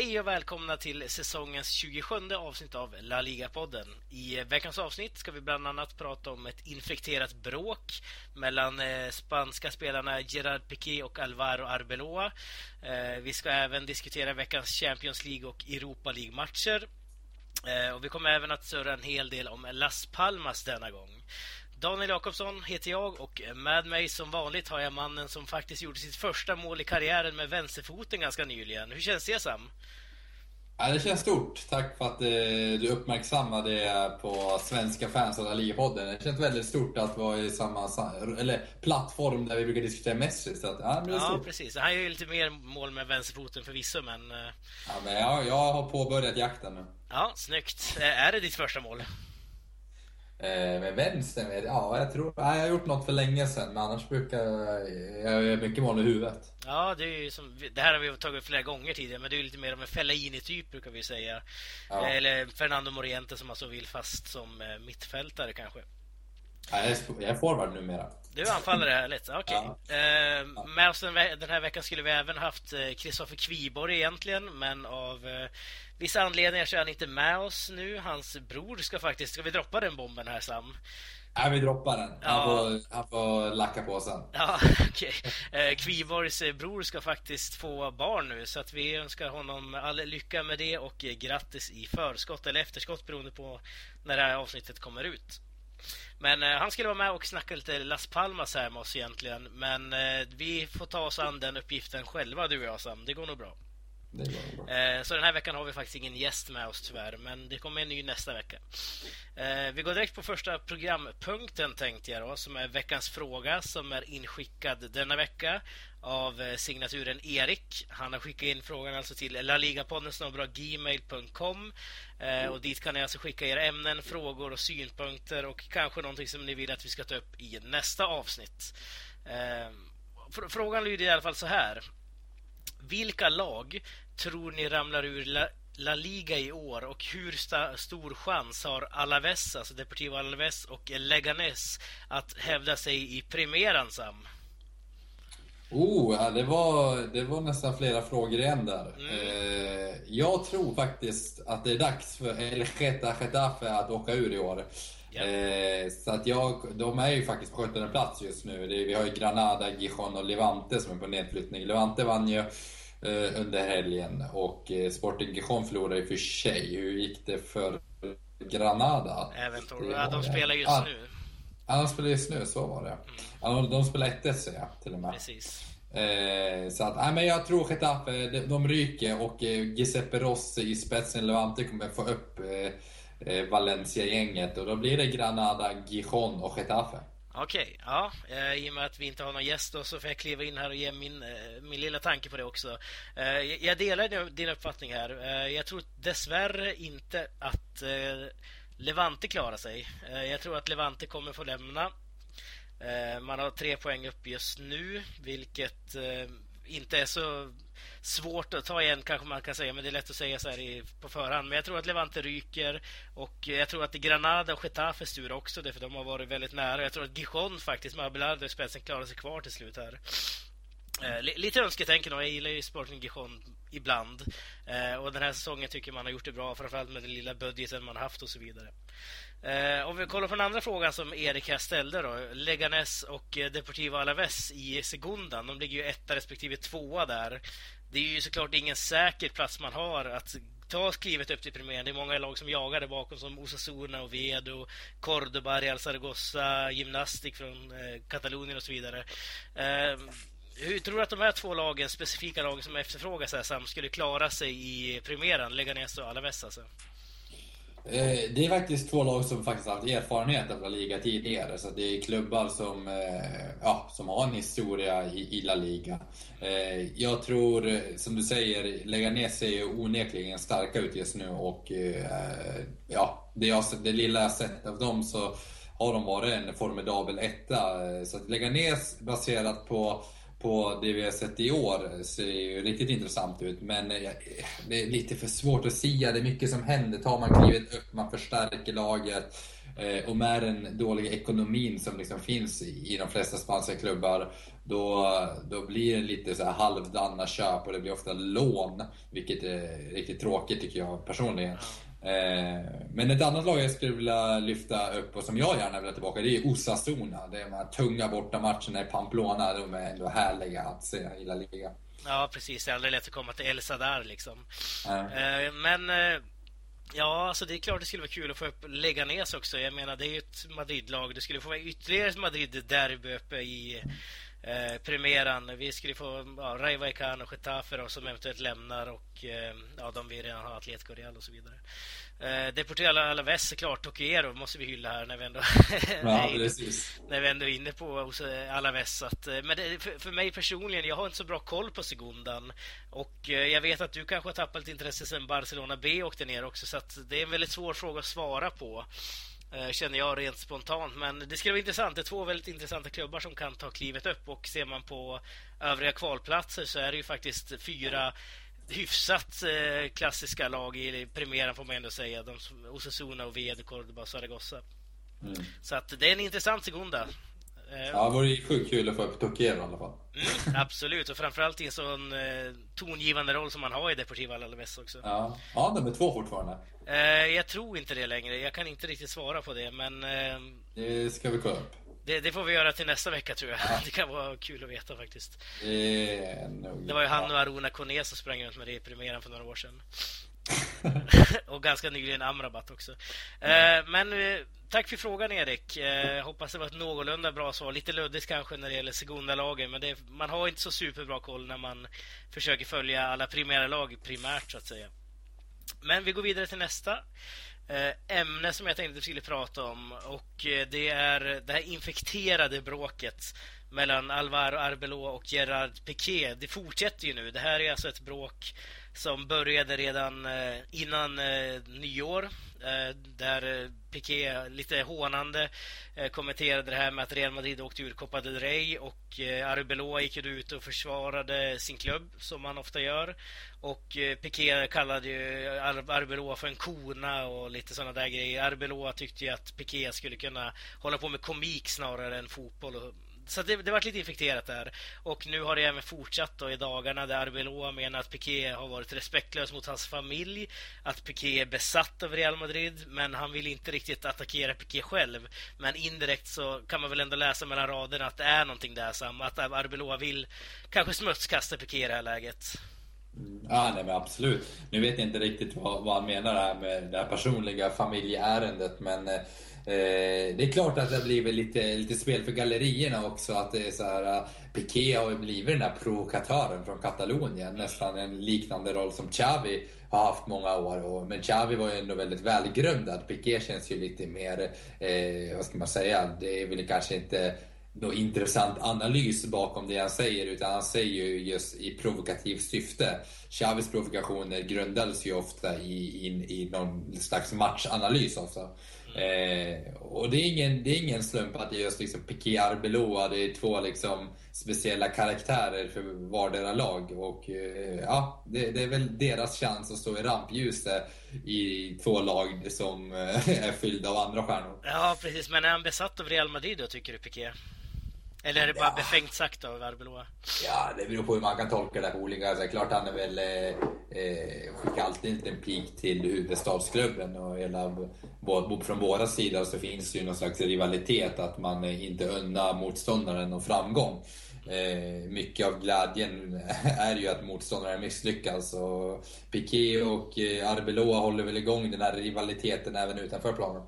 Hej och välkomna till säsongens 27 avsnitt av La Liga-podden. I veckans avsnitt ska vi bland annat prata om ett infekterat bråk mellan eh, spanska spelarna Gerard Piqué och Alvaro Arbeloa. Eh, vi ska även diskutera veckans Champions League och Europa League-matcher. Eh, och vi kommer även att surra en hel del om Las Palmas denna gång. Daniel Jakobsson heter jag och med mig som vanligt har jag mannen som faktiskt gjorde sitt första mål i karriären med vänsterfoten ganska nyligen. Hur känns det Sam? Ja, det känns stort. Tack för att eh, du uppmärksammade det på svenska fans La Liga-podden. Det känns väldigt stort att vara i samma eller, plattform där vi brukar diskutera Messi. Så att, ja, ja precis. Han gör ju lite mer mål med vänsterfoten förvisso, men... Eh, ja, men jag, jag har påbörjat jakten nu. Ja, snyggt. Eh, är det ditt första mål? Eh, med vänstern, ja jag tror, nej, jag har gjort något för länge sedan men annars brukar jag, jag göra mycket mål i huvudet. Ja, det är som, det här har vi tagit upp flera gånger tidigare men det är ju lite mer av en Fellaini-typ brukar vi säga. Ja. Eller Fernando Moriente som man så vill fast som eh, mittfältare kanske. Ja, jag är forward numera. Du är anfallare, härligt. Okej. Okay. Ja. Eh, med oss den, den, här veckan skulle vi även haft Kristoffer eh, Kviborg egentligen, men av eh, vissa anledningar så är han inte med oss nu. Hans bror ska faktiskt... Ska vi droppa den bomben här, Sam? Ja, vi droppar den. Han, ja. får, han får lacka på sen. Ja. Okay. Eh, Kviborgs bror ska faktiskt få barn nu, så att vi önskar honom all lycka med det och grattis i förskott eller efterskott beroende på när det här avsnittet kommer ut. Men eh, han skulle vara med och snacka lite Las Palmas här med oss egentligen. Men eh, vi får ta oss an den uppgiften själva, du och jag Sam. Det går nog bra. Eh, så den här veckan har vi faktiskt ingen gäst med oss tyvärr, men det kommer en ny nästa vecka. Eh, vi går direkt på första programpunkten tänkte jag då, som är veckans fråga som är inskickad denna vecka av eh, signaturen Erik. Han har skickat in frågan alltså till laligapodden gmail.com och dit kan ni alltså skicka era ämnen, frågor och synpunkter och kanske någonting som ni vill att vi ska ta upp i nästa avsnitt. Frågan lyder i alla fall så här. Vilka lag tror ni ramlar ur La, La Liga i år och hur sta, stor chans har Alaves, alltså Deportivo Alaves och Leganes att hävda sig i Primeran, Sam? Oh, ja, det, var, det var nästan flera frågor igen där. Mm. Eh, jag tror faktiskt att det är dags för El Getafe att åka ur i år. Eh, så att jag, de är ju faktiskt på 17 plats just nu. Det, vi har ju Granada, Gijon och Levante som är på nedflyttning. Levante vann ju under helgen och eh, Sporting Gijon förlorade ju för sig. Hur gick det för Granada? Även ja, de spelar just ah, nu. Ja, de spelar just nu, så var det. Mm. Ja, de, de spelar 1 ser jag till och med. Precis. Eh, så att, nej, men jag tror Getafe, de, de ryker och eh, Giuseppe Rossi i spetsen Levante kommer få upp eh, Eh, Valencia-gänget och då blir det Granada, Gijon och Getafe. Okej, okay, ja. Eh, I och med att vi inte har någon gäst då, så får jag kliva in här och ge min, eh, min lilla tanke på det också. Eh, jag delar din uppfattning här. Jag tror dessvärre inte att Levante klarar sig. Jag tror att Levante kommer få lämna. Man har tre poäng upp just nu, vilket inte är så svårt att ta igen kanske man kan säga, men det är lätt att säga så här i, på förhand. Men jag tror att Levante ryker och jag tror att det är Granada och Getafe tur också, för de har varit väldigt nära. Jag tror att Gijon faktiskt med Abelardo i spetsen klarar sig kvar till slut här. Eh, lite önsketänken och jag gillar ju Sporting Gijon ibland. Eh, och den här säsongen tycker man har gjort det bra, framförallt med den lilla budgeten man har haft och så vidare. Eh, om vi kollar på den andra frågan som Erik här ställde då. Leganes och eh, Deportivo Alaves i Segundan. De ligger ju etta respektive tvåa där. Det är ju såklart ingen säker plats man har att ta klivet upp till premiären. Det är många lag som jagar där bakom som Osasuna, Oviedo, Cordoba, Real Zaragoza, Gymnastik från eh, Katalonien och så vidare. Eh, hur tror du att de här två lagen, specifika lagen som efterfrågas här, Sam, skulle klara sig i premiären? Leganes och Alaves alltså? Eh, det är faktiskt två lag som faktiskt haft erfarenhet av La Liga tidigare. Så det är klubbar som, eh, ja, som har en historia i, La Liga. Eh, jag tror, som du säger, Leganes ser ju onekligen starka ut just nu och ja, det, jag, det lilla jag sett av dem så har de varit en formidabel etta. Så att Leganes baserat på på det vi har sett i år ser ju riktigt intressant ut. Men eh, det är lite för svårt att sia. Det är mycket som händer. Tar man klivet upp, man förstärker laget. Eh, och med den dåliga ekonomin som liksom finns i de flesta spanska klubbar, då, då blir det lite så här halvdana köp och det blir ofta lån, vilket är riktigt tråkigt tycker jag personligen. Eh, men ett annat lag jag skulle vilja lyfta upp och som jag gärna vill ha tillbaka, det är Osasuna. Det är de här tunga bortamatcherna i Pamplona, de är ändå härliga att se i La Liga. Ja, precis. Det är aldrig lätt att komma till El Sadar liksom. Mm. Men Ja, alltså det är klart det skulle vara kul att få upp Leganes också. Jag menar, det är ju ett Madrid-lag. Det skulle få vara ytterligare ett Madrid-derby uppe i eh, Primeran. Vi skulle få ja, Rayo och Getafe som eventuellt lämnar och eh, ja, de vi redan har, Atletico Real och så vidare. Eh, Deportivo Alaves såklart, Tokiero måste vi hylla här när vi ändå, ja, när vi ändå är inne på eh, Alaves. Att, eh, men det, för, för, mig personligen, jag har inte så bra koll på Segundan. Och eh, jag vet att du kanske har tappat lite intresse sen Barcelona B åkte ner också, så det är en väldigt svår fråga att svara på. Eh, känner jag rent spontant. Men det skulle vara intressant. Det är två väldigt intressanta klubbar som kan ta klivet upp. Och ser man på övriga kvalplatser så är det ju faktiskt fyra hyfsat eh, klassiska lag i premiären får man ändå säga. De, Osasuna, Oviedo, Cordoba och Zaragoza. Mm. Så att det är en intressant sekunda. Eh, ja, det vore sjukt kul att få upp Tokiero i alla fall. Mm, absolut, och framförallt i en sån eh, tongivande roll som man har i Deportivo Alaves också. Ja, ja nummer två fortfarande. Eh, jag tror inte det längre. Jag kan inte riktigt svara på det, men... Eh, det ska vi kolla upp. Det, det, får vi göra till nästa vecka tror jag. Ja. Det kan vara kul att veta faktiskt. Det, det var ju han och Aruna Kone som sprang runt med det i premiären för några år sedan. och ganska nyligen Amrabat också. Mm. men tack för frågan Erik. Eh, hoppas det var ett någorlunda bra svar. Lite luddigt kanske när det gäller Segunda-lagen, men det, man har inte så superbra koll när man försöker följa alla primära lag primärt så att säga. Men vi går vidare till nästa eh, ämne som jag tänkte att vi skulle prata om och eh, det är det här infekterade bråket mellan Alvaro Arbelo och Gerard Piqué. Det fortsätter ju nu. Det här är alltså ett bråk som började redan eh, innan nyår Eh, där eh, Piqué lite hånande eh, kommenterade det här med att Real Madrid åkte ur Copa del Rey och Arbeloa gick ut och försvarade sin klubb som man ofta gör. Och Piqué kallade ju Arbeloa för en kona och lite sådana där grejer. Arbeloa tyckte ju att Piqué skulle kunna hålla på med komik snarare än fotboll och så det, det varit lite infekterat där. Och nu har det även fortsatt då i dagarna där Arbeloa menar att Piqué har varit respektlös mot hans familj. Att Piqué är besatt av Real Madrid, men han vill inte riktigt attackera Piqué själv. Men indirekt så kan man väl ändå läsa mellan raderna att det är någonting där, Sam. Att Arbeloa vill kanske smutskasta Piqué i det här läget. Ja, nej men absolut. Nu vet jag inte riktigt vad, vad han menar här med det här personliga familjeärendet, men Eh, Eh, det är klart att det har blivit lite, lite spel för gallerierna också. Att det är så här, eh, Piqué har ju blivit den där provokatören från Katalonien. Nästan en liknande roll som Xavi har haft många år. men Xavi var ju ändå väldigt välgrundad. Piqué känns ju lite mer, eh, vad ska man säga, det är väl kanske inte någon intressant analys bakom det han säger, utan han säger ju just i provokativt syfte. Chavis provokationer grundades ju ofta i, i, i någon slags matchanalys också. Eh, och det är, ingen, det är ingen slump att det är just liksom Piqué Arbeloa, det är två liksom speciella karaktärer för vardera lag. Och eh, ja, det, det, är väl deras chans att stå i rampljuset i två lag som eh, är fyllda av andra stjärnor. Ja, precis. Men är han besatt av Real Madrid då, tycker du Piqué? Eller är det bara ja. befängt sagt av Arbeloa? Ja, det beror på hur man kan tolka det på olika sätt. Klart han är väl, eh, eh skickar alltid en liten pik till huvudstadsklubben och hela, från båda sidor så finns det ju någon slags rivalitet att man inte unnar motståndaren någon framgång. Eh, mycket av glädjen är ju att motståndaren misslyckas och Piqué och eh, Arbeloa håller väl igång den här rivaliteten även utanför planen.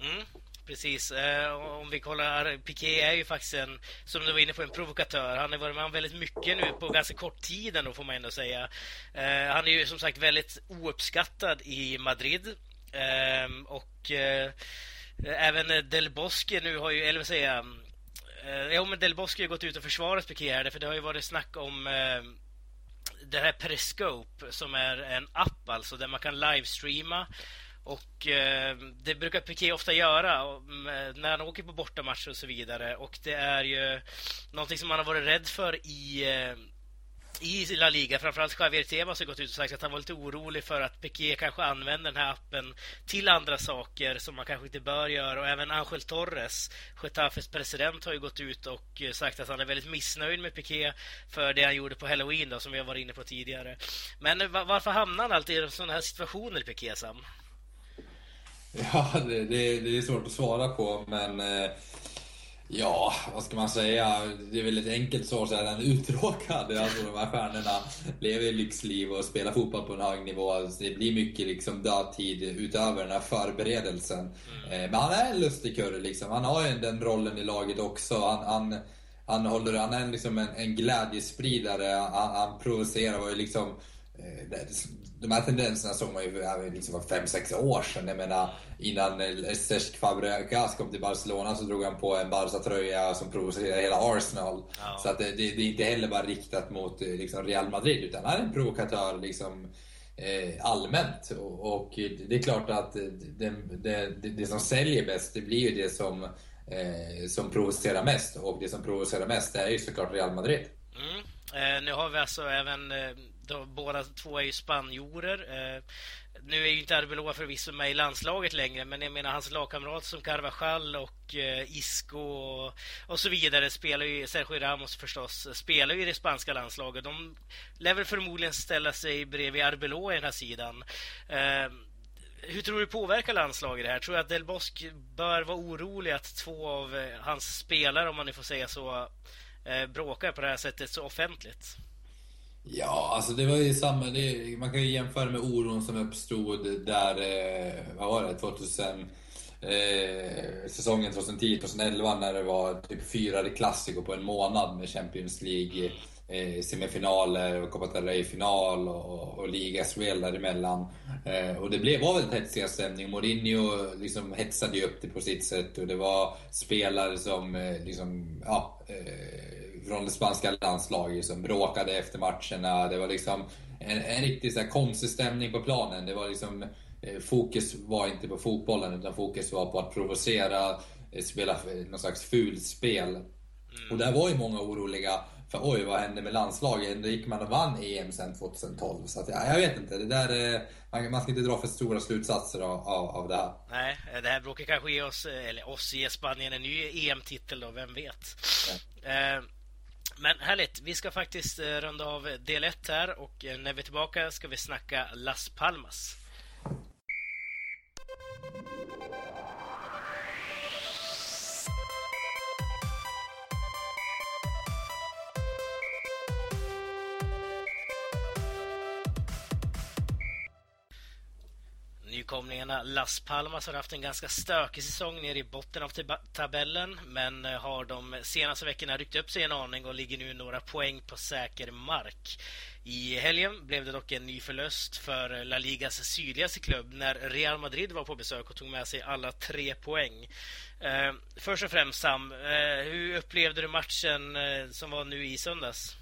Mm. Precis. Eh, om vi kollar, Piqué är ju faktiskt en, som du var inne på, en provokatör. Han har varit med om väldigt mycket nu på ganska kort tid ändå, får man ändå säga. Eh, han är ju som sagt väldigt ouppskattad i Madrid. Ehm, och eh, även Del Bosque nu har ju, eller vad säger jag, Jo, men Del Bosque har gått ut och försvarat Piqué här, för det har ju varit snack om det här Periscope som är en app alltså där man kan livestreama och eh, det brukar Piqué ofta göra och, när han åker på bortamatcher och så vidare. Och det är ju någonting som han har varit rädd för i, eh, i La Liga. Framförallt Javier Tebas har gått ut och sagt att han var lite orolig för att Piqué kanske använder den här appen till andra saker som man kanske inte bör göra. Och även Angel Torres, Getafes president, har ju gått ut och eh, sagt att han är väldigt missnöjd med Piqué för det han gjorde på Halloween då, som vi har varit inne på tidigare. Men eh, varför hamnar han alltid i sådana här situationer, Piqué, Sam? Ja, det, det, det, är svårt att svara på, men eh, Ja, vad ska man säga? Det är väl ett enkelt svar han är uttråkad. Alltså de här stjärnorna lever lyxliv och spelar fotboll på en hög nivå. Alltså, det blir mycket liksom dödtid utöver den här förberedelsen. Mm. Eh, men han är en lustig kurre liksom. Han har ju den rollen i laget också. Han, han, han, håller, han är liksom en, en glädjespridare. Han, han provocerar och liksom eh, de här tendenserna såg man ju liksom för 5-6 år sedan. Jag menar, innan Cesc Fabregas kom till Barcelona så drog han på en Barca-tröja som provocerade hela Arsenal. Ja. Så att det, det, är inte heller bara riktat mot liksom Real Madrid, utan han är en provokatör liksom, eh, allmänt. Och, och, det är klart att det, det, det, som säljer bäst, det blir ju det som, eh, som provocerar mest. Och det som provocerar mest, det är ju såklart Real Madrid. Mm. Eh, nu har vi alltså även eh, de, båda två är ju spanjorer. Eh, nu är ju inte Arbeloa förvisso med i landslaget längre, men jag menar hans lagkamrater som Carvajal och eh, Isco och, och, så vidare spelar ju, Sergio Ramos förstås, spelar ju i det spanska landslaget. De lär väl förmodligen ställa sig bredvid Arbeloa i den här sidan. Eh, hur tror du det påverkar landslaget det här? Tror du att Del Bosque bör vara orolig att två av eh, hans spelare, om man nu får säga så, eh, bråkar på det här sättet så offentligt? Ja, alltså det var ju samma. Det, man kan ju jämföra med oron som uppstod där, eh, vad var det, 2000, eh, säsongen 2010-2011 när det var typ fyra klassiker på en månad med Champions League eh, semifinaler och Copa del Rey-final och, och ligaspel däremellan. Eh, och det blev, var väldigt hetsig stämning. Mourinho liksom hetsade ju upp det på sitt sätt och det var spelare som eh, liksom, ja, eh, från det spanska landslaget som bråkade efter matcherna. Det var liksom en, en riktigt så konstig stämning på planen. Det var liksom, eh, fokus var inte på fotbollen utan fokus var på att provocera, eh, spela någon slags fulspel. Mm. Och där var ju många oroliga för oj, vad hände med landslaget? Då gick man och vann EM sen 2012. Så att, ja, jag vet inte. Det där, eh, man, man ska inte dra för stora slutsatser av, av, av det här. Nej, det här bråkar kanske ge oss, eller oss ge Spanien en ny EM-titel då, vem vet? Ja. Eh, men härligt, vi ska faktiskt eh, runda av eh, del 1 här och eh, när vi är tillbaka ska vi snacka Las Palmas. Nykomlingarna Las Palmas har haft en ganska stökig säsong nere i botten av tabellen men eh, har de senaste veckorna ryckt upp sig en aning och ligger nu några poäng på säker mark. I helgen blev det dock en ny förlust för La Ligas sydligaste klubb när Real Madrid var på besök och tog med sig alla tre poäng. Eh, först och främst Sam, eh, hur upplevde du matchen eh, som var nu i söndags?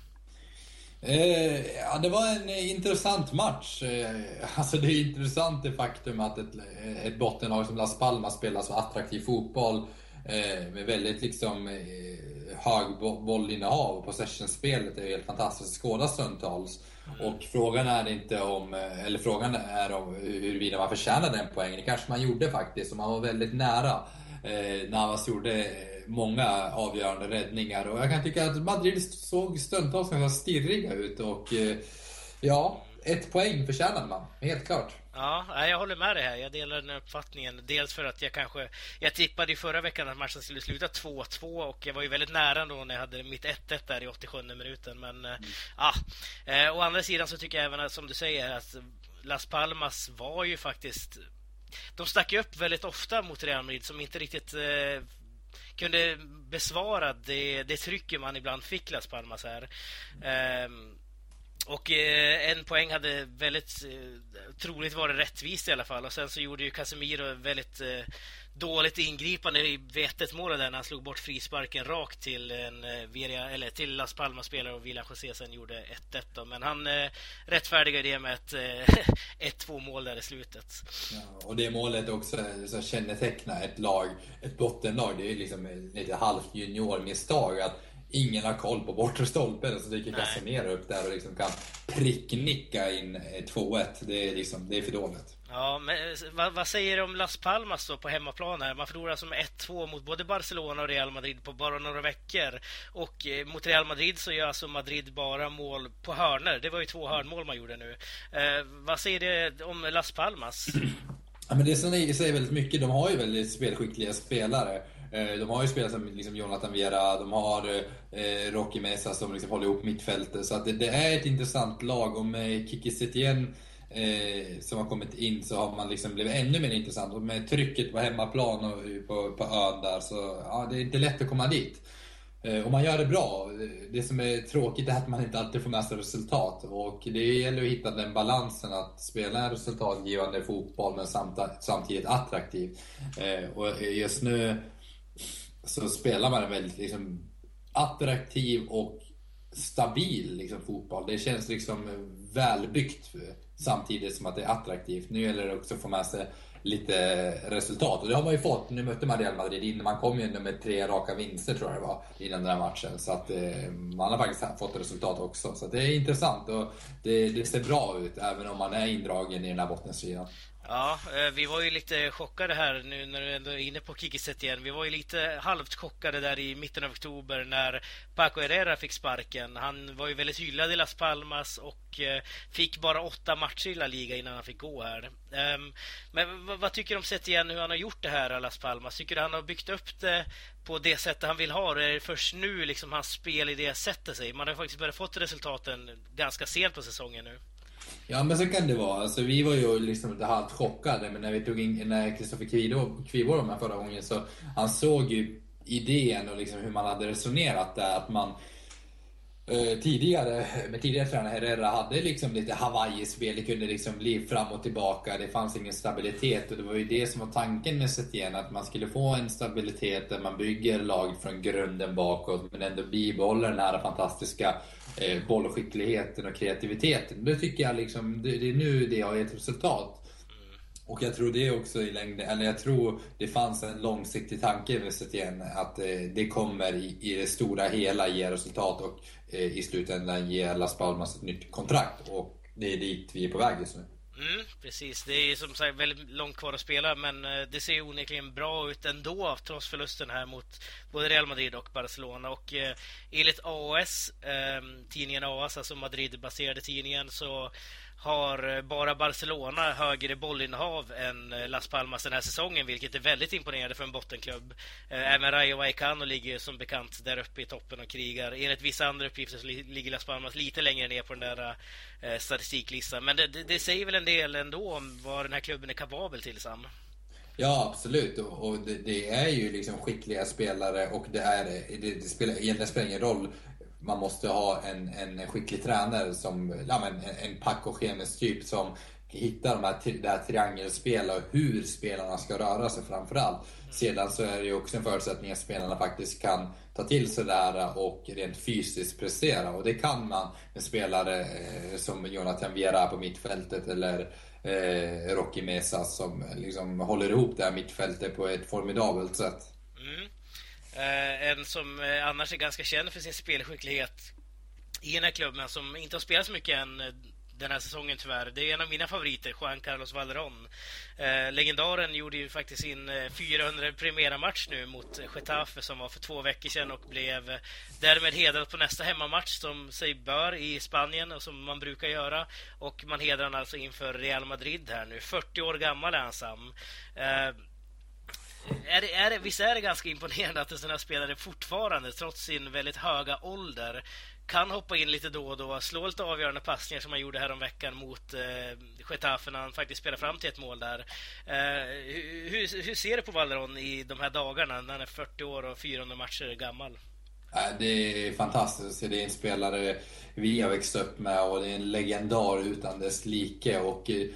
Eh, ja, det var en eh, intressant match. Eh, alltså det är intressant det faktum att ett, ett bottenlag som Las Palmas spelar så attraktiv fotboll eh, med väldigt liksom eh, hög bollinnehav och possession-spelet är helt fantastiskt att skåda stundtals. Mm. Och frågan är inte om, eh, eller frågan är om huruvida man förtjänade den poängen. Det kanske man gjorde faktiskt och man var väldigt nära. Eh, Navas gjorde många avgörande räddningar. Och jag kan tycka att Madrid såg stundtals ganska stirriga ut och eh, ja, ett poäng förtjänade man, helt klart. Ja, jag håller med dig här. Jag delar den uppfattningen. Dels för att jag kanske... Jag tippade i förra veckan att matchen skulle sluta 2-2 och jag var ju väldigt nära då när jag hade mitt 1-1 där i 87 minuten. Men mm. ja, eh, å andra sidan så tycker jag även som du säger att Las Palmas var ju faktiskt... De stack upp väldigt ofta mot Real Madrid som inte riktigt eh, kunde besvara det, det trycket man ibland fick Las Palmas här. Um, och eh, en poäng hade väldigt eh, troligt varit rättvist i alla fall. Och sen så gjorde ju Casemiro väldigt eh, dåligt ingripande i vettet målet där när han slog bort frisparken rakt till en eh, eller till Las Palmas-spelare och Villa José sen gjorde 1-1 Men han eh, rättfärdigade det med ett eh, 1-2 mål där i slutet. Ja, och det målet också eh, så kännetecknar ett lag, ett bottenlag. Det är liksom lite halvt juniormisstag. Att ingen har koll på bortre stolpen. Så dyker Casemiro upp där och liksom kan pricknicka in 2-1. Det är, liksom, det är för dåligt. Ja, men vad, vad, säger du om Las Palmas då på hemmaplan här? Man förlorar som alltså 1-2 mot både Barcelona och Real Madrid på bara några veckor. Och eh, mot Real Madrid så gör alltså Madrid bara mål på hörner. Det var ju två hörnmål man gjorde nu. Eh, vad säger du om Las Palmas? Ja, men det säger väldigt mycket. De har ju väldigt spelskickliga spelare. Eh, de har ju spelare som liksom Jonathan Vera, de har eh, Rocky Mesa som liksom håller ihop mittfältet. Så att det, det är ett intressant lag. Och med Kiki Setien eh, som har kommit in så har man liksom blivit ännu mer intressant. Och med trycket på hemmaplan och på, på ön där så ja, det är inte lätt att komma dit. Eh, och man gör det bra. Det som är tråkigt är att man inte alltid får med sig resultat. Och det gäller att hitta den balansen att spela en resultatgivande fotboll men samtidigt attraktiv. Eh, och just nu så spelar man en väldigt liksom, attraktiv och stabil liksom, fotboll. Det känns liksom välbyggt samtidigt som att det är attraktivt. Nu gäller det också att få med sig lite resultat. Och det har man ju fått. Nu mötte man Real Madrid innan. Man kom ju med tre raka vinster tror jag det var innan den här matchen. Så att eh, man har faktiskt fått resultat också. Så det är intressant och det, det, ser bra ut även om man är indragen i den här bottenstriden. Ja, eh, vi var ju lite chockade här nu när du ändå är inne på Kikiset igen. Vi var ju lite halvt chockade där i mitten av oktober när Paco Herrera fick sparken. Han var ju väldigt hyllad i Las Palmas och eh, fick bara åtta matcher i La Liga innan han fick gå här. Ehm, men vad tycker du om Setien, hur han har gjort det här i Las Palmas? Tycker du han har byggt upp det på det sättet han vill ha det? Är det först nu liksom hans spelidé sätter sig? Man har faktiskt börjat fått resultaten ganska sent på säsongen nu. Ja men så kan det vara. Alltså, vi var ju liksom lite halvt chockade men när vi tog in, när Kristoffer Kviborg var med förra gången så han såg ju idén och liksom hur man hade resonerat där. Att man eh, tidigare, med tidigare tränare Herrera hade liksom lite Hawaii-spel. Det kunde liksom bli fram och tillbaka. Det fanns ingen stabilitet och det var ju det som var tanken med Setien. Att man skulle få en stabilitet där man bygger lag från grunden bakåt men ändå bibehåller den här fantastiska eh, bollskickligheten och kreativiteten. Det tycker jag liksom, det, det är nu det har gett resultat. Och jag tror det också i längden, eller jag tror det fanns en långsiktig tanke med Setien att eh, det kommer i, i det stora hela ge resultat och eh, i slutändan ge Las Palmas ett nytt kontrakt. Och det är dit vi är på väg just nu. Mm, precis, det är som sagt väldigt långt kvar att spela men eh, det ser onekligen bra ut ändå trots förlusten här mot både Real Madrid och Barcelona. Och eh, enligt AAS, eh, tidningen AAS, alltså Madrid-baserade tidningen, så har eh, bara Barcelona högre bollinnehav än eh, Las Palmas den här säsongen, vilket är väldigt imponerande för en bottenklubb. Eh, även Rayo Vallecano ligger som bekant där uppe i toppen och krigar. Enligt vissa andra uppgifter så ligger Las Palmas lite längre ner på den där statistiklistan. Men det, det, det säger väl en del ändå om vad den här klubben är kapabel till, Sam? Ja, absolut. Och det, det, är ju liksom skickliga spelare och det, är, det, det spelar, egentligen spelar ingen roll man måste ha en, en skicklig tränare som, ja men en Paco Gemes typ som hittar de här, det här triangelspelet och hur spelarna ska röra sig framförallt. Mm. Sedan så är det ju också en förutsättning att spelarna faktiskt kan ta till sig det här och rent fysiskt prestera. Och det kan man med spelare eh, som Jonathan Viera på mittfältet eller eh, Rocky Mesa som liksom håller ihop det här mittfältet på ett formidabelt sätt. Eh, en som eh, annars är ganska känd för sin spelskicklighet i den här klubben, som inte har spelat så mycket än eh, den här säsongen tyvärr. Det är en av mina favoriter, Juan Carlos Valeron. Eh, legendaren gjorde ju faktiskt sin 400 primera match nu mot Getafe som var för två veckor sedan och blev eh, därmed hedrad på nästa hemmamatch som sig bör i Spanien och som man brukar göra. Och man hedrar honom alltså inför Real Madrid här nu. 40 år gammal är han Sam. Eh, är det, är det, visst är det ganska imponerande att en sån här spelare fortfarande, trots sin väldigt höga ålder, kan hoppa in lite då och då, slå lite avgörande passningar som han gjorde häromveckan mot eh, Getafe när han faktiskt spelade fram till ett mål där. Eh, hur, hur, ser du på Valderon i de här dagarna när han är 40 år och 400 matcher gammal? Äh, det är fantastiskt. Det är en spelare vi har växt upp med och det är en legendar utan dess like. Och eh,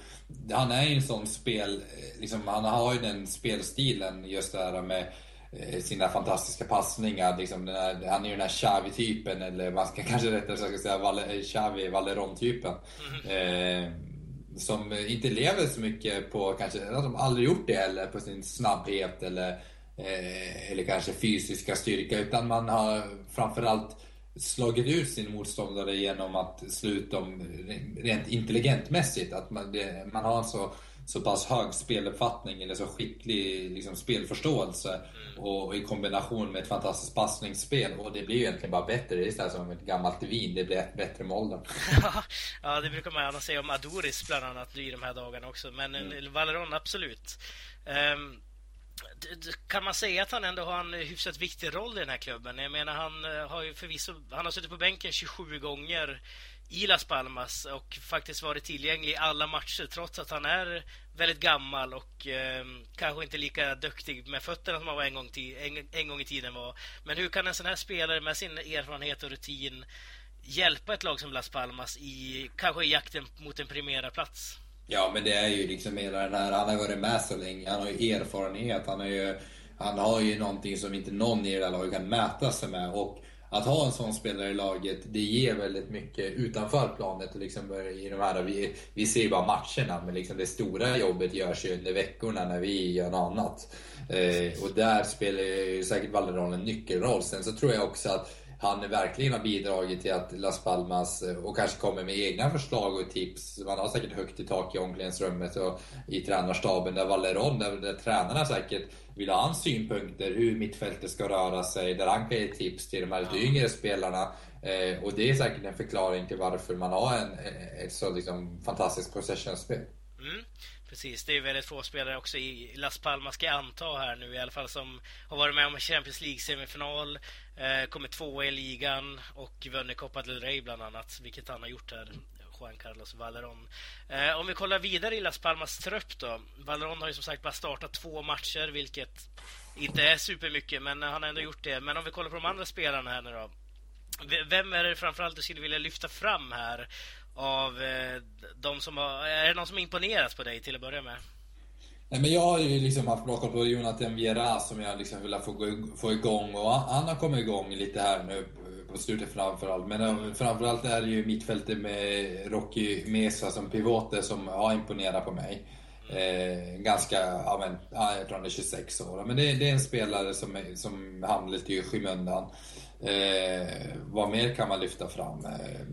han är ju en sån spel, eh, liksom, han har ju den spelstilen just det här med eh, sina fantastiska passningar. Liksom här, han är ju den här Xavi-typen, eller man ska kanske rättare sagt säga Valle, Xavi Valeron-typen. Mm. Eh, som inte lever så mycket på, kanske, de har aldrig gjort det heller, på sin snabbhet eller eh, eller kanske fysiska styrka, utan man har framförallt slagit ut sin motståndare genom att sluta dem rent intelligentmässigt. Att man, det, man har en så, så pass hög speluppfattning eller så skicklig liksom, spelförståelse mm. och i kombination med ett fantastiskt passningsspel. Och det blir ju egentligen bara bättre. Det är så som ett gammalt vin, det blir bättre med åldern. ja, det brukar man gärna säga om Adoris bland annat i de här dagarna också. Men mm. Valeron, absolut. Um, kan man säga att han ändå har en hyfsat viktig roll i den här klubben? Jag menar, han eh, har ju förvisso, han har suttit på bänken 27 gånger i Las Palmas och faktiskt varit tillgänglig i alla matcher trots att han är väldigt gammal och eh, kanske inte lika duktig med fötterna som han var en gång, en, en gång i tiden var. Men hur kan en sån här spelare med sin erfarenhet och rutin hjälpa ett lag som Las Palmas i kanske i jakten mot en primerad plats? Ja, men det är ju liksom hela den här, han har varit med så länge, han har ju erfarenhet, han har ju, han har ju någonting som inte någon i det här laget kan mäta sig med. Och att ha en sån spelare i laget, det ger väldigt mycket utanför planet. Liksom i de här, vi, vi ser ju bara matcherna, men liksom det stora jobbet görs ju under veckorna när vi gör något annat. Eh, och där spelar ju säkert Valderon en nyckelroll. Sen så tror jag också att han verkligen har bidragit till att Las Palmas, eh, och kanske kommer med egna förslag och tips. Man har säkert högt i tak i omklädningsrummet och i tränarstaben där Valeron, där, där tränarna säkert vill ha hans synpunkter hur mittfältet ska röra sig, där han kan ge tips till de här lite yngre spelarna. Eh, och det är säkert en förklaring till varför man har en, ett så liksom fantastiskt possession-spel. Mm. Precis, det är väldigt få spelare också i Las Palmas, ska jag anta här nu i alla fall, som har varit med om Champions League-semifinal, eh, kommit tvåa i ligan och vunnit Copa del Rey bland annat, vilket han har gjort här, Juan Carlos Valeron. Eh, om vi kollar vidare i Las Palmas trupp då. Valeron har ju som sagt bara startat två matcher, vilket inte är supermycket, men han har ändå gjort det. Men om vi kollar på de andra spelarna här nu då. Vem är det framförallt du skulle vilja lyfta fram här av eh, de som har... Är det någon som imponerat på dig till att börja med? Nej, men jag har ju liksom haft bra koll på Jonathan Viera som jag liksom vill få, få igång och han har kommit igång lite här nu på slutet framförallt. Men eh, framförallt är det ju mittfältet med Rocky Mesa som pivoter som har imponerat på mig. Eh, ganska, ja men, jag tror han är 26 år. Men det, det är en spelare som, som hamnar lite i skymundan. Eh, vad mer kan man lyfta fram? Eh,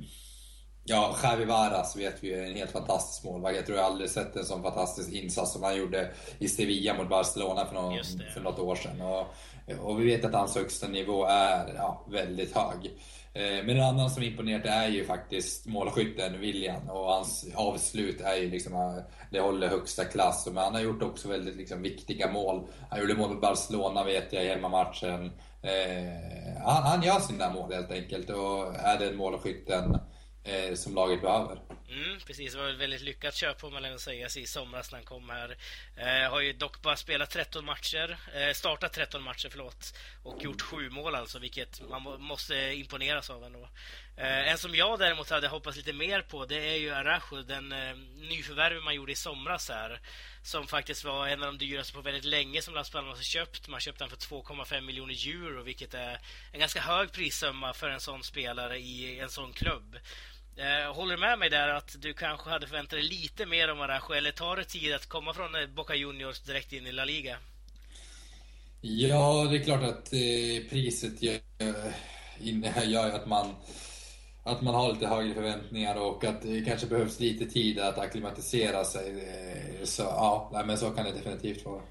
Ja, Javi Varas vet vi är en helt fantastisk målvakt. Jag tror jag aldrig sett en sån fantastisk insats som han gjorde i Sevilla mot Barcelona för, någon, för något år sedan. Och, och, vi vet att hans högsta nivå är ja, väldigt hög. Eh, men en annan som imponerat är ju faktiskt målskytten William och hans avslut är ju liksom, det håller högsta klass. Men han har gjort också väldigt liksom, viktiga mål. Han gjorde mål mot Barcelona vet jag i hemmamatchen. Eh, han, han gör sina mål helt enkelt och är den målskytten eh, som laget behöver. Mm, precis, det var ett väldigt lyckat köp får man ändå säga i somras när han kom här. Eh, har ju dock bara spelat 13 matcher, eh, startat 13 matcher förlåt, och gjort sju mål alltså, vilket man må, måste imponeras av ändå. Eh, en som jag däremot hade hoppats lite mer på, det är ju Arajo, den eh, nyförvärv man gjorde i somras här. Som faktiskt var en av de dyraste på väldigt länge som Las Palmas har köpt. Man köpte den för 2,5 miljoner euro, vilket är en ganska hög prissumma för en sån spelare i en sån klubb. Eh, håller du med mig där att du kanske hade förväntat dig lite mer om Arajo eller tar det tid att komma från eh, Boca Juniors direkt in i La Liga? Ja, det är klart att eh, priset gör, eh, gör att man att man har lite högre förväntningar och att det kanske behövs lite tid att acklimatisera sig. Eh, så ja, men så kan det definitivt vara.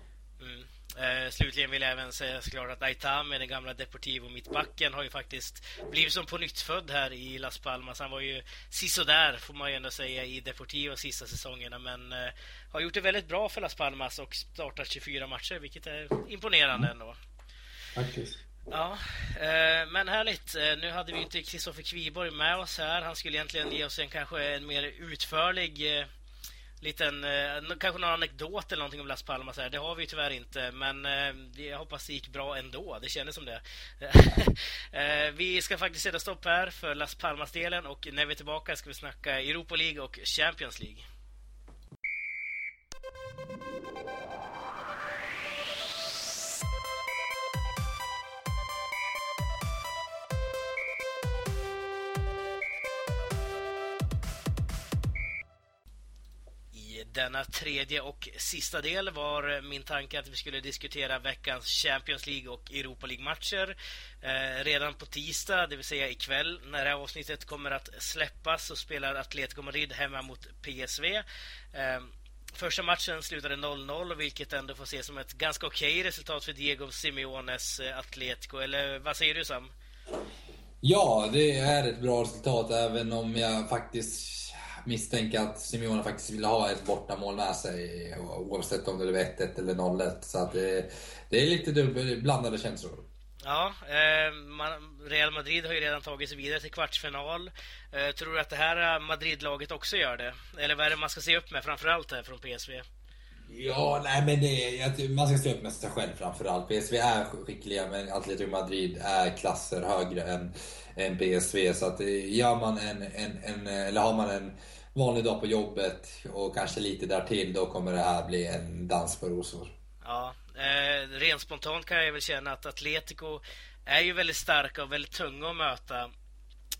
Eh, slutligen vill jag även säga såklart att Aitame, den gamla Deportivo mittbacken, har ju faktiskt blivit som på nytt född här i Las Palmas. Han var ju sisådär, får man ju ändå säga, i Deportivo sista säsongerna, men eh, har gjort det väldigt bra för Las Palmas och startat 24 matcher, vilket är imponerande mm. ändå. Faktiskt. Ja, eh, men härligt. Eh, nu hade vi inte Kristoffer Kviborg med oss här. Han skulle egentligen ge oss en kanske en mer utförlig eh, liten, eh, kanske någon anekdot eller någonting om Las Palmas här. Det har vi tyvärr inte, men eh, jag hoppas det gick bra ändå. Det kändes som det. eh, vi ska faktiskt sätta stopp här för Las Palmas-delen och när vi är tillbaka ska vi snacka Europa League och Champions League. Denna tredje och sista del var min tanke att vi skulle diskutera veckans Champions League och Europa League-matcher eh, redan på tisdag, det vill säga ikväll när det här avsnittet kommer att släppas så spelar Atletico Madrid hemma mot PSV. Eh, Första matchen slutade 0-0, vilket ändå får ses som ett ganska okej okay resultat för Diego Simeones eh, Atletico. Eller vad säger du Sam? Ja, det är ett bra resultat även om jag faktiskt misstänker att Simeone faktiskt vill ha ett bortamål med sig oavsett om det blev 1-1 eller 0-1. Så att det, det är lite dubbel, blandade känslor. Ja, eh, man, Real Madrid har ju redan tagit sig vidare till kvartsfinal. Eh, tror du att det här Madrid-laget också gör det? Eller vad är det man ska se upp med framförallt här från PSV? Ja, nej men det, man ska se upp med sig själv framförallt. PSV är skickliga men Atletico Madrid är klasser högre än, än PSV. Så att eh, gör man en, en, en, eller har man en vanlig dag på jobbet och kanske lite därtill, då kommer det här bli en dans på rosor. Ja, eh, rent spontant kan jag väl känna att Atletico är ju väldigt starka och väldigt tunga att möta.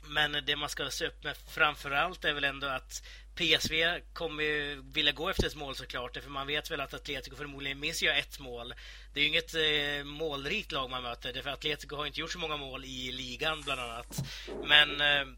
Men det man ska se upp med framförallt är väl ändå att PSV kommer ju vilja gå efter ett mål såklart, för man vet väl att Atletico förmodligen minst gör ett mål. Det är ju inget eh, målrikt lag man möter, för Atletico har inte gjort så många mål i ligan bland annat. Men eh,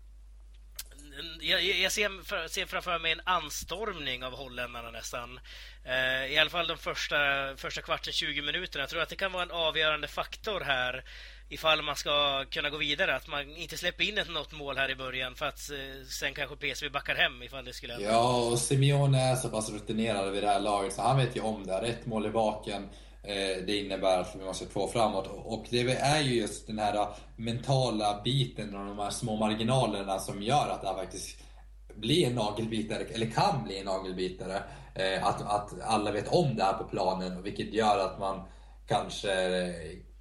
jag, jag ser, för, ser framför mig en anstormning av holländarna nästan. Eh, I alla fall de första, första kvarten, 20 minuterna. Jag tror att det kan vara en avgörande faktor här ifall man ska kunna gå vidare. Att man inte släpper in ett något mål här i början för att eh, sen kanske PSV backar hem ifall det skulle hända. Ja, och Simeone är så pass rutinerad vid det här laget så han vet ju om det. Rätt mål i baken. Eh, det innebär att vi måste två framåt. Och det är ju just den här eh, mentala biten och de här små marginalerna som gör att det här faktiskt blir en nagelbitare, eller kan bli en nagelbitare. Eh, att, att alla vet om det här på planen, vilket gör att man kanske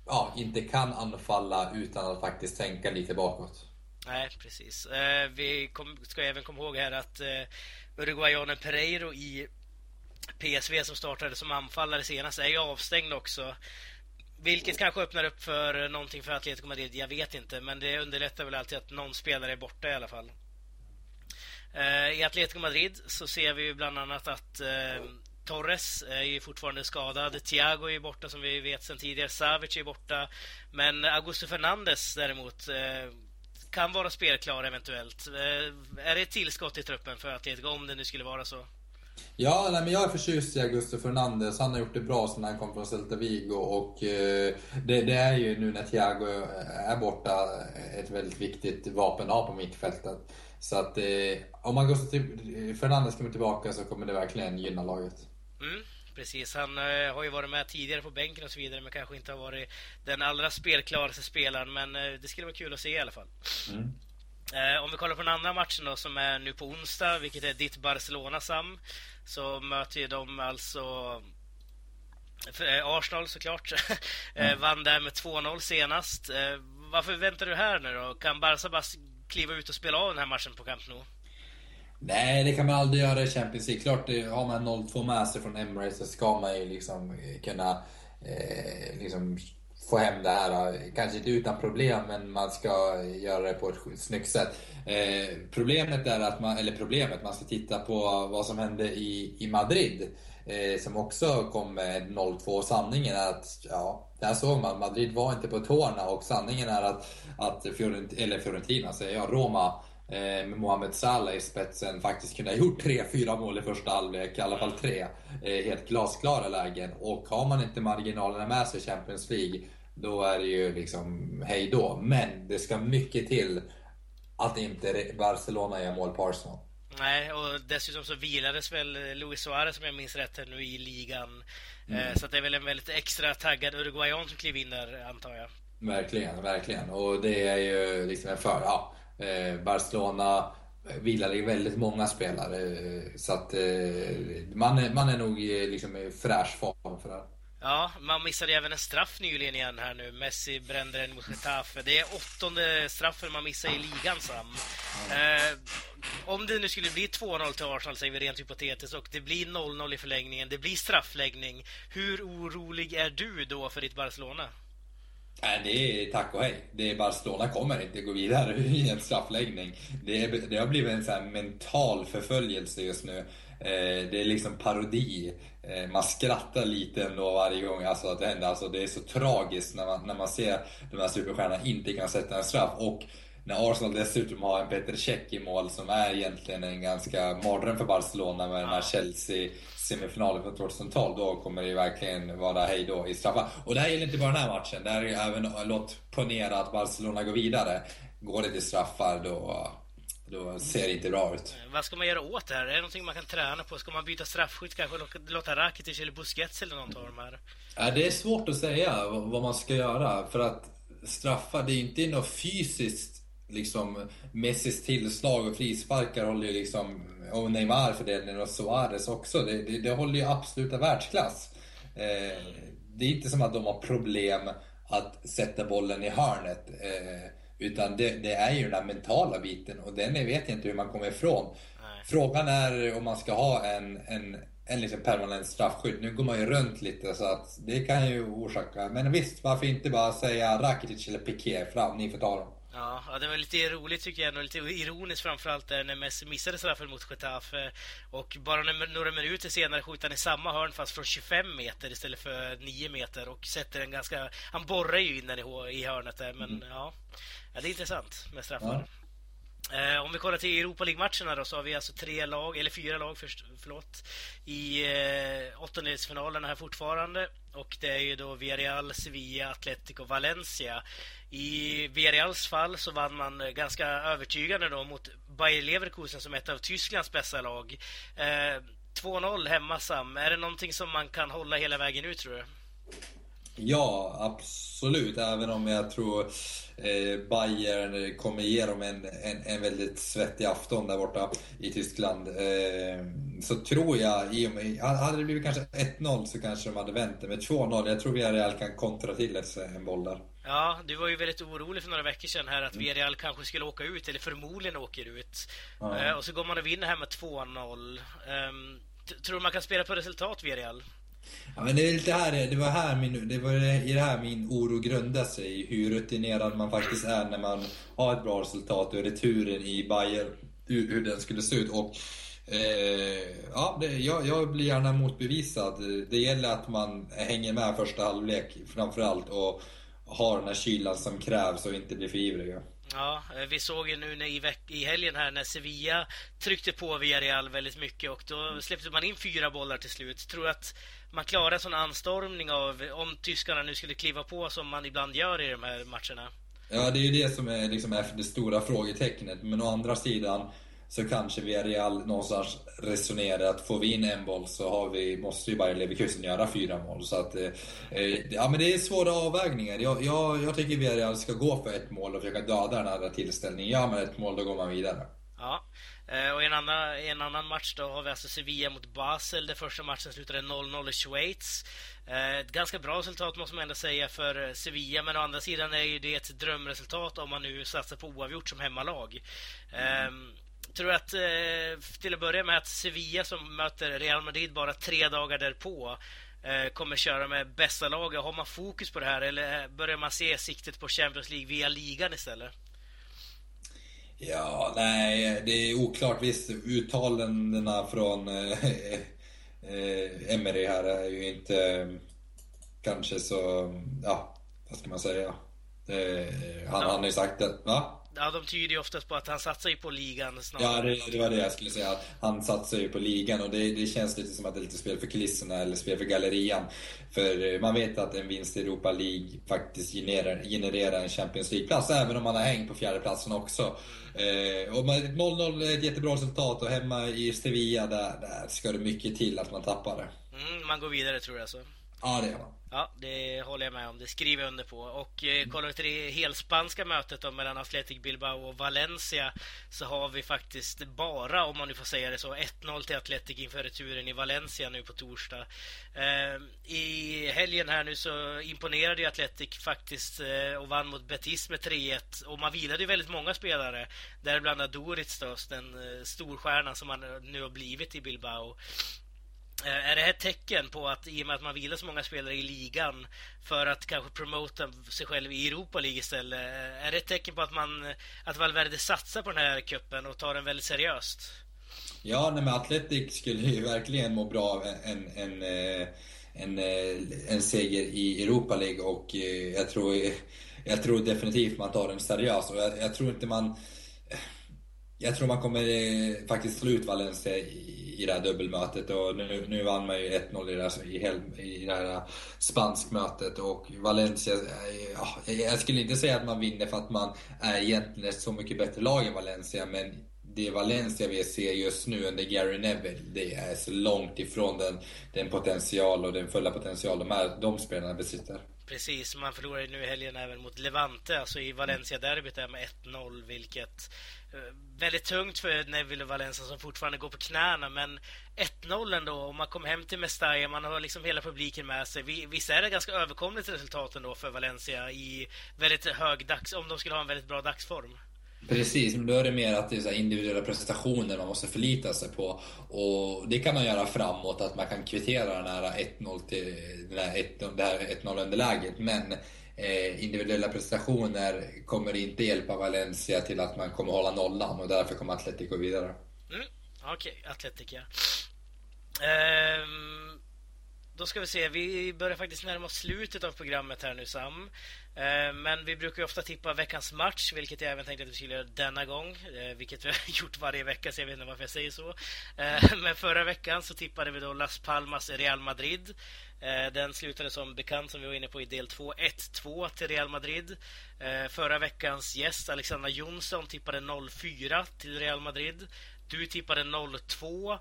ja, inte kan anfalla utan att faktiskt tänka lite bakåt. Nej, precis. Vi ska även komma ihåg här att Uruguayanen Pereiro i PSV som startade som anfallare senast är ju avstängd också. Vilket kanske öppnar upp för någonting för Atletico Madrid, jag vet inte. Men det underlättar väl alltid att någon spelare är borta i alla fall. Eh, I Atletico Madrid så ser vi ju bland annat att eh, Torres är ju fortfarande skadad. Thiago är ju borta som vi vet sedan tidigare. Savic är borta. Men Augusto Fernandes däremot eh, kan vara spelklar eventuellt. Eh, är det ett tillskott i truppen för Atletico om det nu skulle vara så? Ja, nej, men jag är förtjust i Augusto Fernandes. Han har gjort det bra sedan han kom från Celta Vigo. Och eh, det, det, är ju nu när Thiago är borta ett väldigt viktigt vapen att ha på mittfältet. Så att eh, om Augusto Fernandes kommer tillbaka så kommer det verkligen gynna laget. Mm, precis, han eh, har ju varit med tidigare på bänken och så vidare men kanske inte har varit den allra spelklaraste spelaren. Men eh, det skulle vara kul att se i alla fall. Mm. Eh, om vi kollar på den andra matchen då som är nu på onsdag, vilket är ditt Barcelona Sam, så möter ju de alltså eh, Arsenal såklart. Eh, mm. Vann där med 2-0 senast. Eh, varför väntar du här nu då? Kan Barca bara kliva ut och spela av den här matchen på Camp Nou? Nej, det kan man aldrig göra i Champions League. Klart, har man 0-2 med sig från Emirates så ska man ju liksom kunna eh, liksom få hem det här. Eh, kanske inte utan problem, men man ska göra det på ett snyggt sätt. Eh, problemet är att man, eller problemet, man ska titta på vad som hände i, i Madrid. Eh, som också kom med 0-2. Sanningen är att, ja, där såg man, Madrid var inte på tårna och sanningen är att, att Fiorent, eller Fiorentina, säger jag, Roma med Mohamed Salah i spetsen faktiskt kunde ha gjort 3-4 mål i första halvlek, i alla fall tre. Eh, helt glasklara lägen. Och har man inte marginalerna med sig i Champions League då är det ju liksom hej då. Men det ska mycket till att inte Barcelona gör mål på Arsenal. Nej, och dessutom så vilades väl Luis Suarez som jag minns rätt nu i ligan. Mm. Eh, så det är väl en väldigt extra taggad Uruguayan som kliver in där, antar jag. Verkligen, verkligen. Och det är ju liksom en för... Ja, eh, Eh, Barcelona eh, vilade i väldigt många spelare. Eh, så att man är, man är nog liksom i fräsch form för det här. Ja, man missade även en straff nyligen igen här nu. Messi brände den mot Getafe. Det är åttonde straffen man missar i ligan, Sam. Eh, om det nu skulle bli 2-0 till Arsenal, säger vi rent hypotetiskt, och det blir 0-0 i förlängningen, det blir straffläggning. Hur orolig är du då för ditt Barcelona? Nej, det är tack och hej. Det är Barcelona kommer inte gå vidare i en straffläggning. Det, är, det har blivit en sån mental förföljelse just nu. Eh, det är liksom parodi. Eh, man skrattar lite ändå varje gång alltså, att det händer. Alltså, det är så tragiskt när man, när man ser de här superstjärnorna inte kan sätta en straff. Och när Arsenal dessutom har en Peter Cech i mål som är egentligen en ganska mardröm för Barcelona med den här Chelsea semifinalen från 2012. Då kommer det verkligen vara hej då i straffar. Och det här gäller inte bara den här matchen. Det här är även, låt ponera att Barcelona går vidare. Går det till straffar då då ser det inte bra ut. Vad ska man göra åt det här? Är det någonting man kan träna på? Ska man byta straffskytt kanske? Låta Rakitic eller Busquets eller någon ta de här? Ja, det är svårt att säga vad man ska göra. För att straffa, det är inte något fysiskt liksom Messis tillslag och frisparkar håller ju liksom, och Neymar för den och Suarez också, det, det, det håller ju absoluta världsklass. Eh, det är inte som att de har problem att sätta bollen i hörnet. Eh, utan det, det, är ju den där mentala biten och den vet jag inte hur man kommer ifrån. Nej. Frågan är om man ska ha en, en, en liksom permanent straffskydd. Nu går man ju runt lite så att det kan ju orsaka... Men visst, varför inte bara säga Rakitic eller Piqué fram, ni får ta dem. Ja, det var lite roligt tycker jag, och lite ironiskt framförallt där när Messi missade straffen mot Getafe och bara några minuter senare skjuter han i samma hörn fast från 25 meter istället för 9 meter och sätter en ganska... Han borrar ju in den i, hörnet där, men mm. ja. ja. Det är intressant med straffar. Ja. Eh, om vi kollar till Europa League-matcherna då så har vi alltså tre lag, eller fyra lag först, förlåt, i eh, åttondelsfinalerna här fortfarande. Och det är ju då Villarreal, Sevilla, Atletico, Valencia. I Villarreals fall så vann man eh, ganska övertygande då mot Bayer Leverkusen som är ett av Tysklands bästa lag. Eh, 2-0 hemma Sam. Är det någonting som man kan hålla hela vägen ut tror du? Ja, absolut. Även om jag tror eh, Bayern kommer ge dem en, en, en väldigt svettig afton där borta i Tyskland. Eh, så tror jag, i och med, hade det blivit kanske 1-0 så kanske de hade vänt det. Men 2-0, jag tror Villarreal kan kontra till en boll där. Ja, du var ju väldigt orolig för några veckor sedan här att mm. Villarreal kanske skulle åka ut, eller förmodligen åker ut. Ja. Eh, och så går man och vinner här med 2-0. Eh, tror du man kan spela på resultat, Villarreal? Ja, men det, är lite här, det var, här min, det var i det här min oro grundade sig. Hur rutinerad man faktiskt är när man har ett bra resultat och returen i Bayern hur, hur den skulle se ut. Och, eh, ja, det, jag, jag, blir gärna motbevisad. Det gäller att man hänger med första halvlek framförallt och har den här kylan som krävs och inte blir för ivriga. Ja, eh, vi såg ju nu i, i helgen här när Sevilla tryckte på Villarreal väldigt mycket och då släppte man in fyra bollar till slut. Tror att man klarar en sån anstormning av om tyskarna nu skulle kliva på som man ibland gör i de här matcherna? Ja, det är ju det som är, liksom, är det stora frågetecknet. Men å andra sidan så kanske Villarreal någonstans resonerar att får vi in en boll så har vi, måste ju Bayer Leverkusen göra fyra mål. Så att, eh, ja, men det är svåra avvägningar. Jag, jag, jag tycker Villarreal ska gå för ett mål och försöka döda den här tillställningen. Ja, men ett mål, då går man vidare. Ja, Eh, och i en annan, en annan match då har vi alltså Sevilla mot Basel. Den första matchen slutade 0-0 i Schweiz. Eh, ett ganska bra resultat måste man ändå säga för eh, Sevilla, men å andra sidan är ju det ett drömresultat om man nu satsar på oavgjort som hemmalag. Mm tror att till att börja med att Sevilla som möter Real Madrid bara tre dagar därpå kommer köra med bästa laget. Har man fokus på det här eller börjar man se siktet på Champions League via ligan istället? Ja, nej, det är oklart. Visst, uttalandena från eh, eh, Emery här är ju inte kanske så, ja, vad ska man säga? Eh, han, ja. han har ju sagt att, va? Ja, de tyder ju oftast på att han satsar ju på ligan snarare. Ja, det, det, var det jag skulle säga. Han satsar ju på ligan och det, det, känns lite som att det är lite spel för kulisserna eller spel för gallerian. För eh, man vet att en vinst i Europa League faktiskt genererar, genererar en Champions League-plats, även om man har hängt på fjärdeplatsen också. Eh, och 0-0 är ett jättebra resultat och hemma i Sevilla, där, där ska det mycket till att man tappar det. Mm, man går vidare tror jag så. Ja, det gör man. Ja, det håller jag med om. Det skriver jag under på. Och eh, kollar vi till det helspanska mötet då, mellan Athletic Bilbao och Valencia så har vi faktiskt bara, om man nu får säga det så, 1-0 till Athletic inför returen i Valencia nu på torsdag. Eh, I helgen här nu så imponerade ju Athletic faktiskt eh, och vann mot Betis med 3-1 och man vilade ju väldigt många spelare, däribland Doric då, den eh, storstjärnan som han nu har blivit i Bilbao. Eh, är det här ett tecken på att i och med att man vilar så många spelare i ligan för att kanske promota sig själv i Europa League istället, eh, är det ett tecken på att man eh, att Valverde satsar på den här kuppen och tar den väldigt seriöst? Ja, nej, men Atletic skulle ju verkligen må bra av en, en, en, en, en seger i Europa League och jag tror jag tror definitivt man tar den seriöst och jag, jag, tror inte man... Jag tror man kommer eh, faktiskt slå ut Valencia i, i det här dubbelmötet. Och nu, nu vann man ju 1-0 i, det här, i, hel, i det här spanskmötet. Och Valencia, eh, ah, ja, jag skulle inte säga att man vinner för att man är egentligen ett så mycket bättre lag än Valencia. Men det Valencia vi ser just nu under Gary Neville, det är så långt ifrån den, den potential och den fulla potential de, här, de spelarna besitter. Precis, man förlorade nu i helgen även mot Levante, alltså i Valencia-derbyt där med 1-0, vilket eh, väldigt tungt för Neville och Valencia som fortfarande går på knäna, men 1-0 ändå, om man kom hem till Mestalla, man har liksom hela publiken med sig. Visst är det ganska överkomligt resultat ändå för Valencia i väldigt hög dags, om de skulle ha en väldigt bra dagsform? Precis, men då är det mer att det är så individuella prestationer man måste förlita sig på. Och det kan man göra framåt, att man kan kvittera den här 1-0 till det här 1-0 underläget. Men eh, individuella prestationer kommer inte hjälpa Valencia till att man kommer hålla nollan och därför kommer Atletico vidare. Mm, Okej, okay, Atletico. Um, då ska vi se, vi börjar faktiskt närma oss slutet av programmet här nu Sam. Eh, men vi brukar ju ofta tippa veckans match, vilket jag även tänkte att vi skulle göra denna gång. Eh, vilket vi har gjort varje vecka, så jag vet inte varför jag säger så. Eh, men förra veckan så tippade vi då Las Palmas Real Madrid. Den slutade som bekant, som vi var inne på i del 2, 1-2 till Real Madrid. Förra veckans gäst, Alexandra Jonsson, tippade 0-4 till Real Madrid. Du tippade 0-2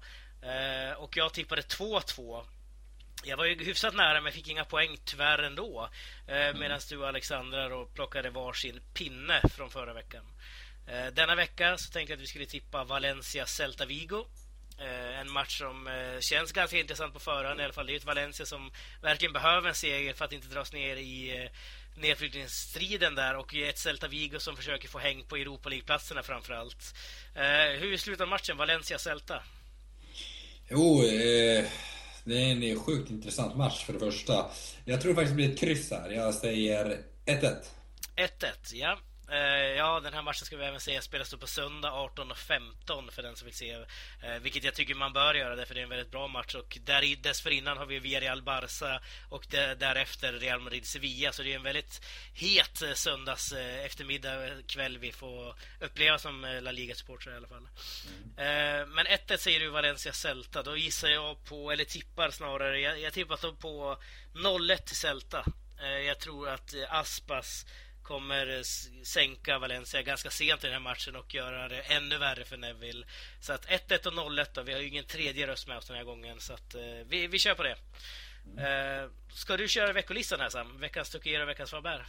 och jag tippade 2-2 jag var ju hyfsat nära men fick inga poäng tyvärr ändå. Eh, mm. Medan du och Alexandra då plockade varsin pinne från förra veckan. Eh, denna vecka så tänkte jag att vi skulle tippa Valencia-Celta Vigo. Eh, en match som eh, känns ganska intressant på förhand i alla fall. Det är ett Valencia som verkligen behöver en seger för att inte dras ner i eh, nedflyttningsstriden där och ett Celta Vigo som försöker få häng på Europa League-platserna framför allt. Eh, hur slutar matchen Valencia-Celta? Jo, eh det är en sjukt intressant match för det första. Jag tror faktiskt det blir ett kryss här. Jag säger 1-1. 1-1, ja. Eh, ja, den här matchen ska vi även säga spelas då på söndag 18.15 för den som vill se. Eh, vilket jag tycker man bör göra, för det är en väldigt bra match. Och där dessförinnan har vi Villarreal Barca och därefter Real Madrid Sevilla. Så det är en väldigt het eh, söndags eh, eftermiddag, kväll vi får uppleva som La Liga-supportrar i alla fall. Mm. Men 1-1 säger du Valencia Celta. Då gissar jag på, eller tippar snarare, jag, jag tippar på 0-1 till Celta. Jag tror att Aspas kommer sänka Valencia ganska sent i den här matchen och göra det ännu värre för Neville. Så att 1-1 och 0-1 då. Vi har ju ingen tredje röst med oss den här gången. Så att eh, vi, vi kör på det. Mm. Eh, ska du köra veckolistan här Sam? Veckans Tucker och veckans Faber?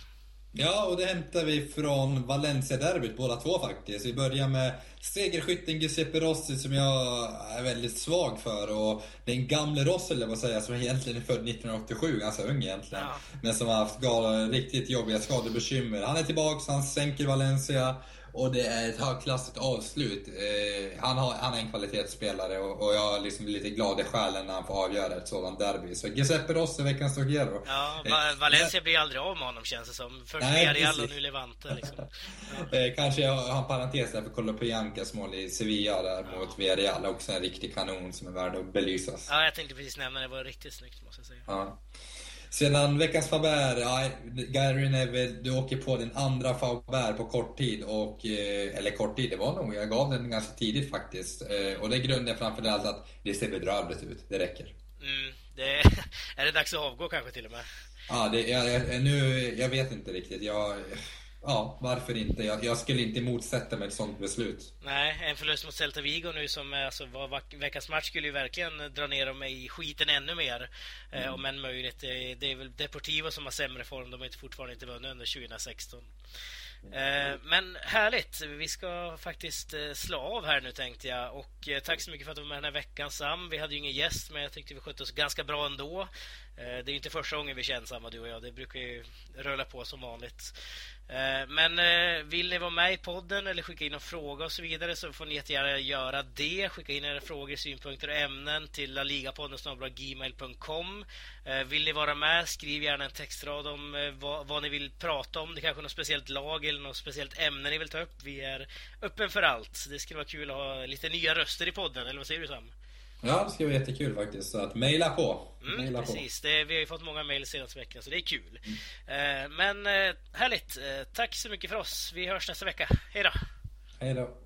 Ja, och det hämtar vi från Valencia-derbyt båda två faktiskt. Vi börjar med segerskytten Giuseppe Rossi som jag är väldigt svag för. Och den gamle Rossi, eller vad säga, som egentligen är född 1987, ganska ung egentligen. Ja. Men som har haft riktigt jobbiga skadebekymmer. Han är tillbaka, han sänker Valencia. Och det är ett högklassigt avslut. Eh, han, har, han är en kvalitetsspelare och, och jag är liksom lite glad i själen när han får avgöra ett sådant derby. Så Giuseppe Rossi, veckans Togero. Ja, eh, Valencia blir aldrig av med honom känns det som. Först Villarreal och nu Levante. Liksom. Ja. eh, kanske jag har en parentes där för Colopiancas mål i Sevilla där ja. mot Villarreal. Också en riktig kanon som är värd att belysas. Ja, jag tänkte precis nämna. Det var riktigt snyggt måste jag säga. Ja. Sedan veckans Faber, ja, Gary Neville, du åker på din andra Faber på kort tid. Och, eh, eller kort tid, det var nog. Jag gav den ganska tidigt faktiskt. Eh, och det grundar framförallt att det ser bedrövligt ut. Det räcker. Mm, det, är det dags att avgå kanske till och med? Ja, det, jag, nu, jag vet inte riktigt. Jag, Ja, varför inte? Jag, jag, skulle inte motsätta mig ett sånt beslut. Nej, en förlust mot Celta Vigo nu som alltså, var veckans match skulle ju verkligen dra ner dem i skiten ännu mer. Eh, mm. Eh, om än möjligt. Det, det, är väl Deportivo som har sämre form. De har fortfarande inte vunnit under 2016. Eh, men härligt! Vi ska faktiskt eh, slå av här nu tänkte jag. Och eh, tack så mycket för att du var med den här veckan Sam. Vi hade ju ingen gäst men jag tyckte vi skötte oss ganska bra ändå. Det är ju inte första gången vi känns samma du och jag. Det brukar ju rulla på som vanligt. Eh, men eh, vill ni vara med i podden eller skicka in en fråga och så vidare så får ni jättegärna göra det. Skicka in era frågor, synpunkter och ämnen till laligapodden gmail.com. Eh, vill ni vara med, skriv gärna en textrad om vad, vad ni vill prata om. Det kanske är något speciellt lag eller något speciellt ämne ni vill ta upp. Vi är öppen för allt. Det skulle vara kul att ha lite nya röster i podden, eller vad säger du Sam? Ja, det ska vara jättekul faktiskt. Så att mejla på. Mm, precis. Det, vi har ju fått många mejl senaste veckan så det är kul. Mm. men eh, härligt. Eh, tack så mycket för oss. Vi hörs nästa vecka. Hej då. Hej då.